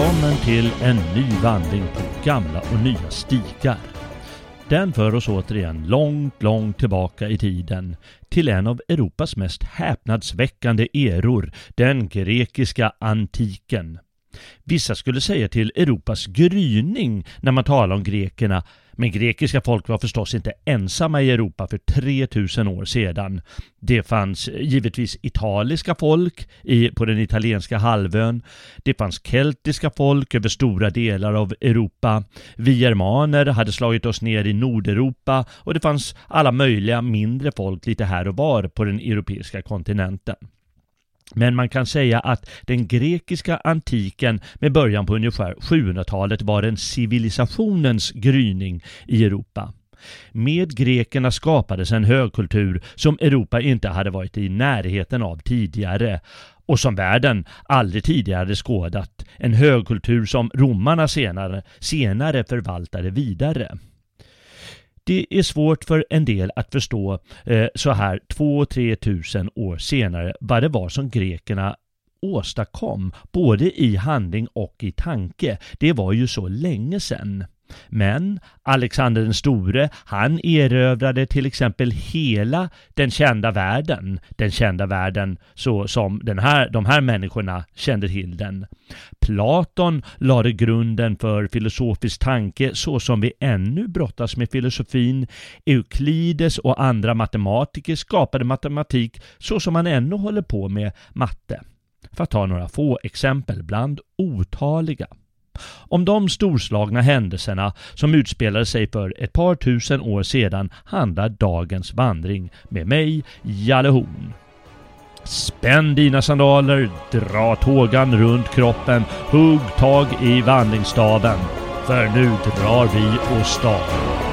Välkommen till en ny vandring på gamla och nya stigar. Den för oss återigen långt, långt tillbaka i tiden till en av Europas mest häpnadsväckande eror, den grekiska antiken. Vissa skulle säga till Europas gryning när man talar om grekerna, men grekiska folk var förstås inte ensamma i Europa för 3000 år sedan. Det fanns givetvis italiska folk i, på den italienska halvön. Det fanns keltiska folk över stora delar av Europa. Vi germaner hade slagit oss ner i Nordeuropa och det fanns alla möjliga mindre folk lite här och var på den europeiska kontinenten. Men man kan säga att den grekiska antiken med början på ungefär 700-talet var en civilisationens gryning i Europa. Med grekerna skapades en högkultur som Europa inte hade varit i närheten av tidigare och som världen aldrig tidigare hade skådat. En högkultur som romarna senare, senare förvaltade vidare. Det är svårt för en del att förstå eh, så här 2-3 tusen år senare vad det var som grekerna åstadkom, både i handling och i tanke. Det var ju så länge sedan. Men Alexander den store, han erövrade till exempel hela den kända världen, den kända världen så som den här, de här människorna kände till den. Platon lade grunden för filosofisk tanke så som vi ännu brottas med filosofin. Euklides och andra matematiker skapade matematik så som man ännu håller på med matte. För att ta några få exempel bland otaliga. Om de storslagna händelserna som utspelade sig för ett par tusen år sedan handlar dagens vandring med mig, Jalle Horn. Spänn dina sandaler, dra tågan runt kroppen, hugg tag i vandringsstaven. För nu drar vi åstad.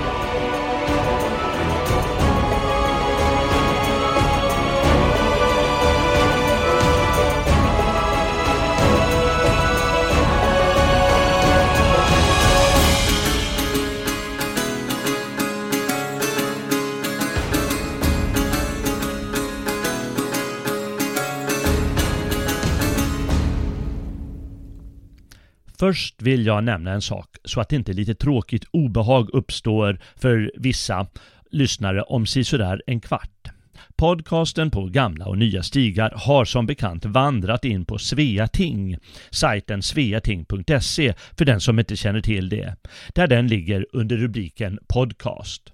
Först vill jag nämna en sak så att inte lite tråkigt obehag uppstår för vissa lyssnare om sisådär en kvart. Podcasten på gamla och nya stigar har som bekant vandrat in på Sveating, sajten sveating.se för den som inte känner till det, där den ligger under rubriken Podcast.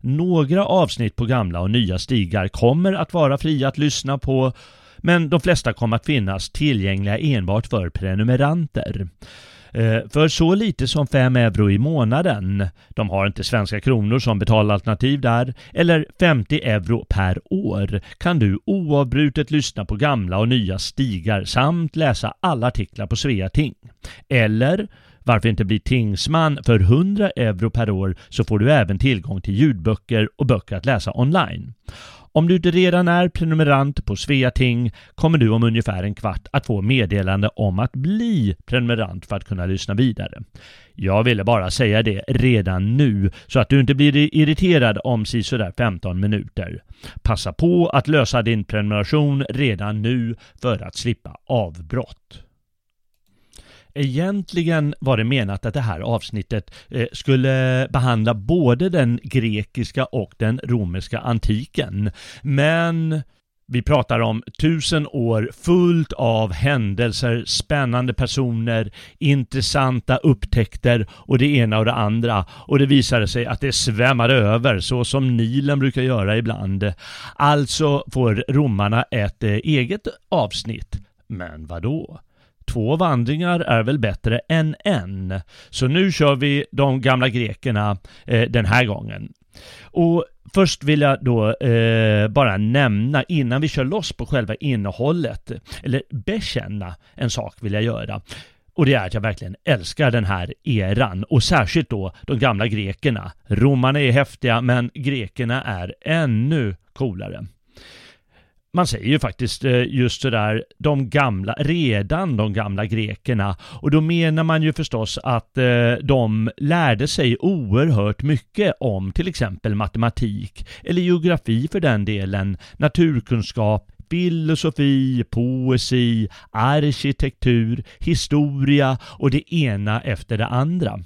Några avsnitt på gamla och nya stigar kommer att vara fria att lyssna på men de flesta kommer att finnas tillgängliga enbart för prenumeranter. Eh, för så lite som 5 euro i månaden, de har inte svenska kronor som betalalternativ där, eller 50 euro per år kan du oavbrutet lyssna på gamla och nya stigar samt läsa alla artiklar på Svea Ting. Eller varför inte bli tingsman för 100 euro per år så får du även tillgång till ljudböcker och böcker att läsa online. Om du inte redan är prenumerant på Sveating kommer du om ungefär en kvart att få meddelande om att bli prenumerant för att kunna lyssna vidare. Jag ville bara säga det redan nu så att du inte blir irriterad om sådär 15 minuter. Passa på att lösa din prenumeration redan nu för att slippa avbrott. Egentligen var det menat att det här avsnittet eh, skulle behandla både den grekiska och den romerska antiken. Men vi pratar om tusen år fullt av händelser, spännande personer, intressanta upptäckter och det ena och det andra. Och det visade sig att det svämmade över så som Nilen brukar göra ibland. Alltså får romarna ett eh, eget avsnitt. Men vadå? Två vandringar är väl bättre än en. Så nu kör vi de gamla grekerna eh, den här gången. Och Först vill jag då eh, bara nämna innan vi kör loss på själva innehållet, eller bekänna en sak vill jag göra. Och det är att jag verkligen älskar den här eran och särskilt då de gamla grekerna. Romarna är häftiga men grekerna är ännu coolare man säger ju faktiskt eh, just sådär de gamla, redan de gamla grekerna och då menar man ju förstås att eh, de lärde sig oerhört mycket om till exempel matematik eller geografi för den delen, naturkunskap, filosofi, poesi, arkitektur, historia och det ena efter det andra.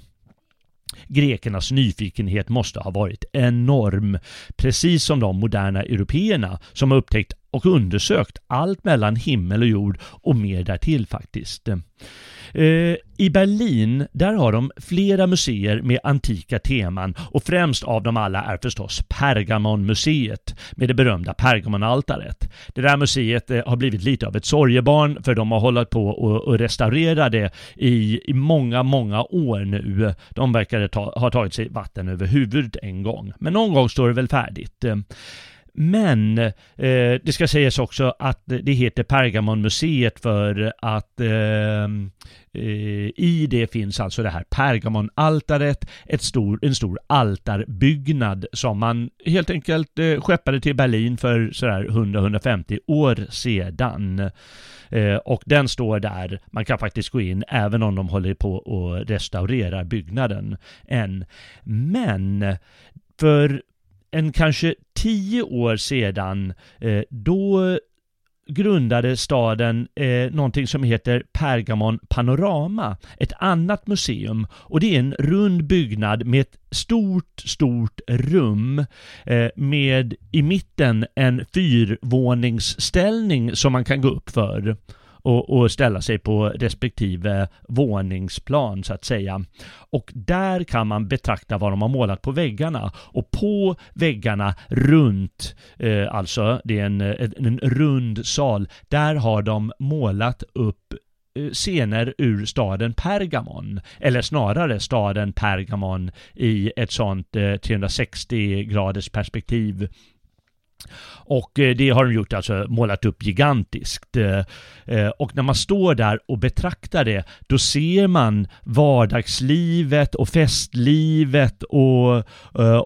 Grekernas nyfikenhet måste ha varit enorm, precis som de moderna européerna som har upptäckt och undersökt allt mellan himmel och jord och mer därtill faktiskt. Eh, I Berlin, där har de flera museer med antika teman och främst av dem alla är förstås Pergamonmuseet med det berömda Pergamonaltaret. Det där museet eh, har blivit lite av ett sorgebarn för de har hållit på och restaurera det i, i många, många år nu. De verkar ta, ha tagit sig vatten över huvudet en gång. Men någon gång står det väl färdigt. Men eh, det ska sägas också att det heter Pergamonmuseet för att eh, eh, i det finns alltså det här Pergamonaltaret, ett stor, en stor altarbyggnad som man helt enkelt eh, skeppade till Berlin för sådär 100-150 år sedan. Eh, och den står där, man kan faktiskt gå in även om de håller på och restaurerar byggnaden än. Men för en kanske tio år sedan, eh, då grundade staden eh, någonting som heter Pergamon Panorama, ett annat museum. Och det är en rund byggnad med ett stort, stort rum eh, med i mitten en fyrvåningsställning som man kan gå upp för och, och, ställa sig på respektive våningsplan så att säga. Och där kan man betrakta vad de har målat på väggarna. Och på väggarna runt, eh, alltså det är en, en, en rund sal, där har de målat upp eh, scener ur staden Pergamon, eller snarare staden Pergamon i ett sånt eh, 360 graders perspektiv och eh, det har de gjort, alltså målat upp gigantiskt. Eh, eh, och när man står där och betraktar det, då ser man vardagslivet och festlivet och,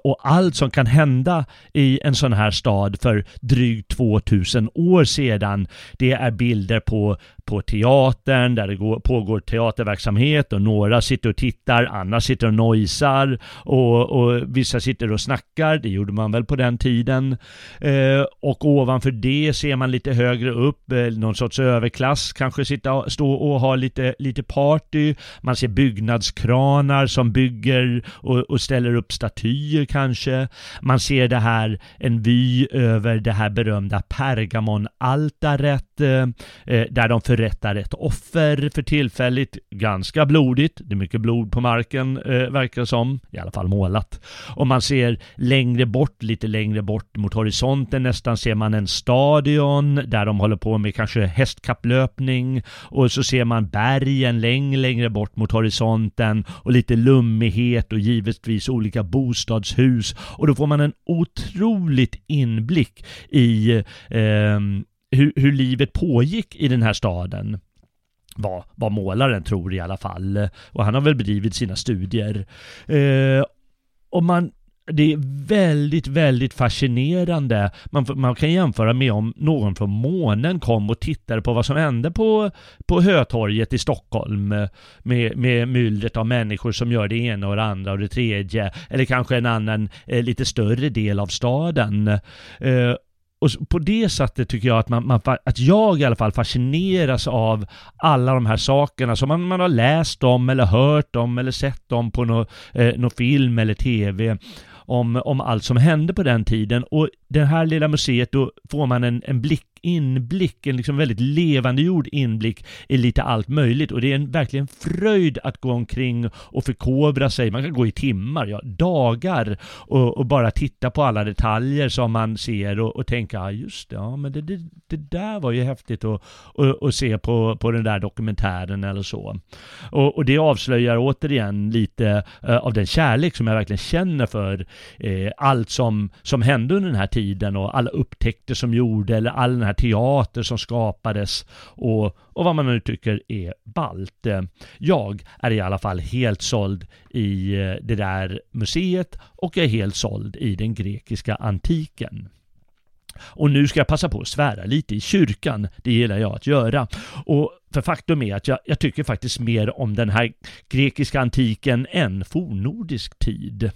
och allt som kan hända i en sån här stad för drygt 2000 år sedan. Det är bilder på, på teatern där det går, pågår teaterverksamhet och några sitter och tittar, andra sitter och nojsar och, och vissa sitter och snackar. Det gjorde man väl på den tiden. Eh, och ovanför det ser man lite högre upp eh, någon sorts överklass kanske sitta, stå och ha lite, lite party. Man ser byggnadskranar som bygger och, och ställer upp statyer kanske. Man ser det här, en vy över det här berömda Pergamonaltaret eh, eh där de förrättar ett offer för tillfälligt, Ganska blodigt. Det är mycket blod på marken eh, verkar det som. I alla fall målat. Och man ser längre bort, lite längre bort mot horisonten horisonten nästan ser man en stadion där de håller på med kanske hästkapplöpning och så ser man bergen längre, längre bort mot horisonten och lite lummighet och givetvis olika bostadshus och då får man en otroligt inblick i eh, hur, hur livet pågick i den här staden vad, vad målaren tror i alla fall. Och han har väl bedrivit sina studier. Eh, och man det är väldigt, väldigt fascinerande. Man, man, kan jämföra med om någon från månen kom och tittade på vad som hände på, på Hötorget i Stockholm med, med myllret av människor som gör det ena och det andra och det tredje. Eller kanske en annan, eh, lite större del av staden. Eh, och på det sättet tycker jag att, man, man, att jag i alla fall fascineras av alla de här sakerna som man, man har läst om eller hört om eller sett om på någon eh, film eller tv om, om allt som hände på den tiden. Och det här lilla museet, då får man en, en blick inblick, en liksom väldigt levandegjord inblick i lite allt möjligt och det är en verkligen fröjd att gå omkring och förkovra sig. Man kan gå i timmar, ja dagar och, och bara titta på alla detaljer som man ser och, och tänka, ja just det, ja men det, det, det där var ju häftigt att, att, att se på, på den där dokumentären eller så. Och, och det avslöjar återigen lite uh, av den kärlek som jag verkligen känner för eh, allt som, som hände under den här tiden och alla upptäckter som gjorde eller all den här här teater som skapades och, och vad man nu tycker är ballt. Jag är i alla fall helt såld i eh, det där museet och jag är helt såld i den grekiska antiken. Och nu ska jag passa på att svära lite i kyrkan. Det gillar jag att göra. Och för faktum är att jag, jag, tycker faktiskt mer om den här grekiska antiken än fornnordisk tid.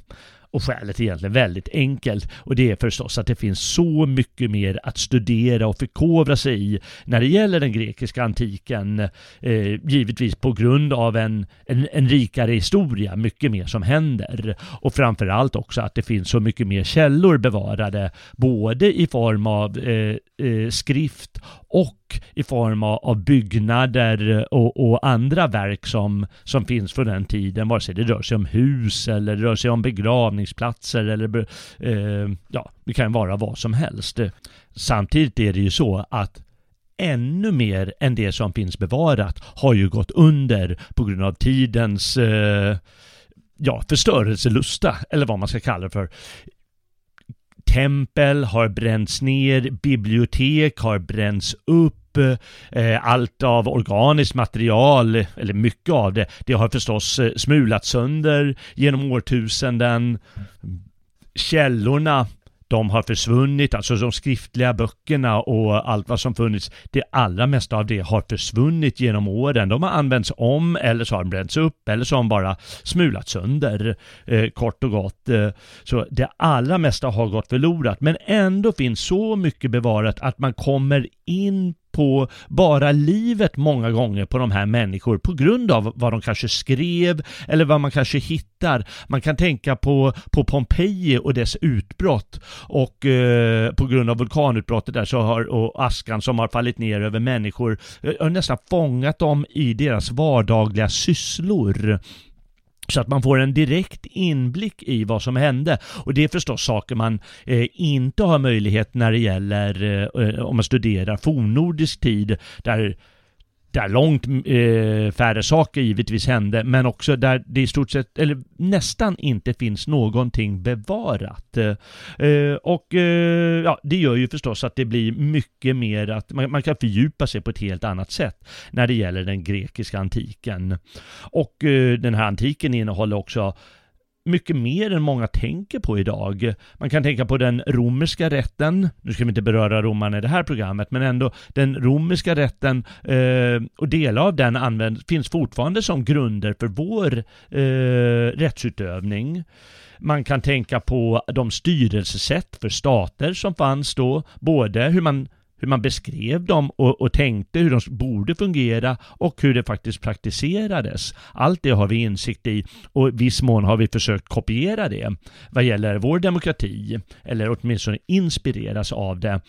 Och skälet är egentligen väldigt enkelt och det är förstås att det finns så mycket mer att studera och förkovra sig i när det gäller den grekiska antiken. Eh, givetvis på grund av en, en, en, rikare historia, mycket mer som händer. Och framförallt också att det finns så mycket mer källor bevarade, både i form av eh, eh, skrift och i form av byggnader och, och, andra verk som, som finns från den tiden, vare sig det rör sig om hus eller det rör sig om begravningsplatser eller eh, ja, det kan vara vad som helst. Samtidigt är det ju så att ännu mer än det som finns bevarat har ju gått under på grund av tidens eh, ja, förstörelselusta, eller vad man ska kalla det för tempel har bränts ner, bibliotek har bränts upp, eh, allt av organiskt material, eller mycket av det, det har förstås eh, smulats sönder genom årtusenden. Källorna de har försvunnit, alltså de skriftliga böckerna och allt vad som funnits. Det allra mesta av det har försvunnit genom åren. De har använts om eller så har de bränts upp eller så har de bara smulats sönder. Eh, kort och gott. Eh, så det allra mesta har gått förlorat men ändå finns så mycket bevarat att man kommer in på bara livet många gånger på de här människor på grund av vad de kanske skrev eller vad man kanske hittar. Man kan tänka på, på Pompeji och dess utbrott och eh, på grund av vulkanutbrottet där så har, och askan som har fallit ner över människor eh, har nästan fångat dem i deras vardagliga sysslor. Så att man får en direkt inblick i vad som hände. Och det är förstås saker man eh, inte har möjlighet när det gäller eh, om man studerar fornnordisk tid där där långt eh, färre saker givetvis hände, men också där det i stort sett, eller nästan inte finns någonting bevarat. Eh, och eh, ja, det gör ju förstås att det blir mycket mer att man, man, kan fördjupa sig på ett helt annat sätt när det gäller den grekiska antiken. Och eh, den här antiken innehåller också mycket mer än många tänker på idag. Man kan tänka på den romerska rätten, nu ska vi inte beröra romarna i det här programmet, men ändå den romerska rätten eh, och delar av den används, finns fortfarande som grunder för vår eh, rättsutövning. Man kan tänka på de styrelsesätt för stater som fanns då, både hur man hur man beskrev dem och, och, tänkte hur de borde fungera och hur det faktiskt praktiserades. Allt det har vi insikt i och i viss mån har vi försökt kopiera det vad gäller vår demokrati eller åtminstone inspireras av det.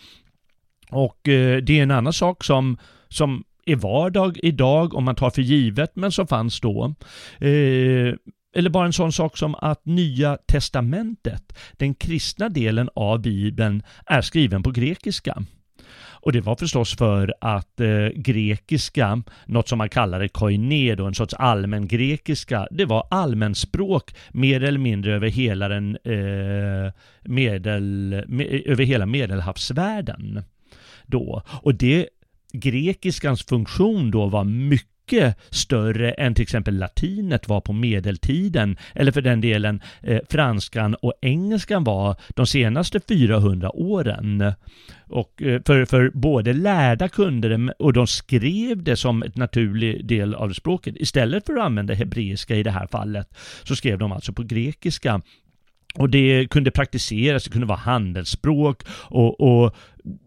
Och eh, det är en annan sak som, som är vardag idag om man tar för givet men som fanns då. Eh, eller bara en sån sak som att Nya Testamentet, den kristna delen av Bibeln, är skriven på grekiska. Och det var förstås för att eh, grekiska, något som man kallade koiné då, en sorts allmän grekiska, det var allmänspråk mer eller mindre över hela den eh, medel, med, över hela medelhavsvärlden då. Och det grekiskans funktion då var mycket mycket större än till exempel latinet var på medeltiden, eller för den delen eh, franskan och engelskan var de senaste 400 åren. Och eh, för, för både lärda kunde det och de skrev det som ett naturlig del av språket. Istället för att använda hebreiska i det här fallet så skrev de alltså på grekiska. Och det kunde praktiseras, det kunde vara handelsspråk och, och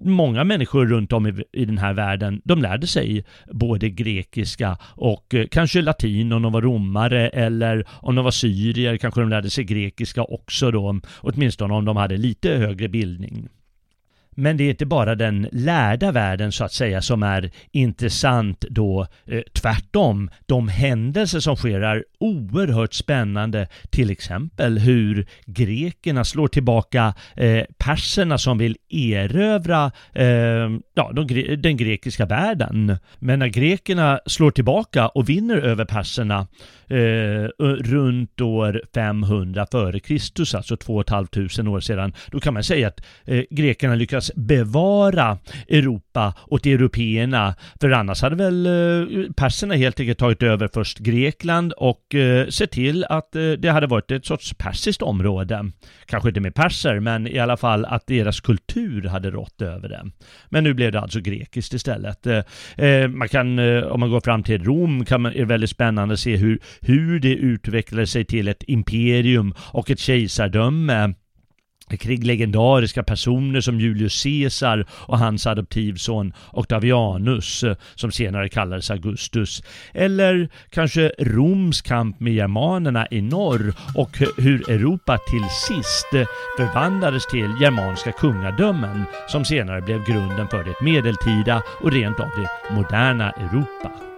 många människor runt om i, i, den här världen, de lärde sig både grekiska och eh, kanske latin om de var romare eller om de var syrier kanske de lärde sig grekiska också då, åtminstone om de hade lite högre bildning. Men det är inte bara den lärda världen så att säga som är intressant då. Eh, tvärtom, de händelser som sker är oerhört spännande. Till exempel hur grekerna slår tillbaka eh, perserna som vill erövra eh, ja, de, den grekiska världen. Men när grekerna slår tillbaka och vinner över perserna eh, runt år 500 före Kristus, alltså 2 500 år sedan, då kan man säga att eh, grekerna lyckas lyckas bevara Europa åt européerna. För annars hade väl eh, perserna helt enkelt tagit över först Grekland och eh, sett till att eh, det hade varit ett sorts persiskt område. Kanske inte med perser, men i alla fall att deras kultur hade rått över det. Men nu blev det alltså grekiskt istället. Man kan, om man går fram till Rom, kan man, är det väldigt spännande att se hur, hur det utvecklade sig till ett imperium och ett kejsardöme kring legendariska personer som Julius Caesar och hans adoptivson Octavianus eh, som senare kallades Augustus. Eller kanske Roms kamp med germanerna i norr och hur Europa till sist eh, förvandlades till germanska kungadömen som senare blev grunden för det medeltida och rent av det moderna Europa.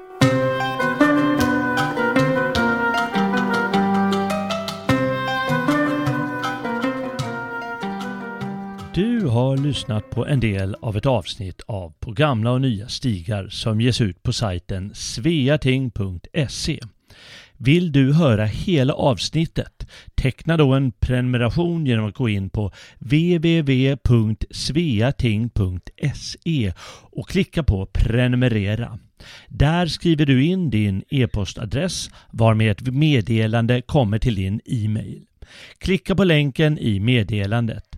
Har lyssnat på en del av ett avsnitt av På gamla och nya stigar som ges ut på sajten sveating.se. Vill du höra hela avsnittet? Teckna då en prenumeration genom att gå in på www.sveating.se och klicka på prenumerera. Där skriver du in din e-postadress varmed ett meddelande kommer till din e-mail. Klicka på länken i meddelandet.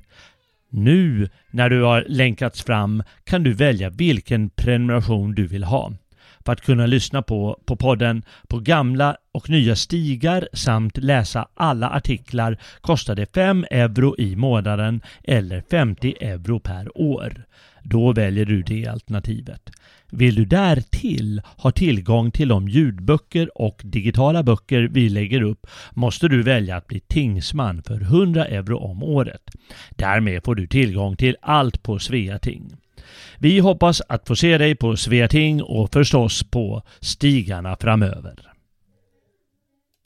Nu när du har länkats fram kan du välja vilken prenumeration du vill ha. För att kunna lyssna på, på podden på gamla och nya stigar samt läsa alla artiklar kostar det 5 euro i månaden eller 50 euro per år. Då väljer du det alternativet. Vill du därtill ha tillgång till de ljudböcker och digitala böcker vi lägger upp måste du välja att bli tingsman för 100 euro om året. Därmed får du tillgång till allt på Sveating. Vi hoppas att få se dig på Sveating och förstås på stigarna framöver.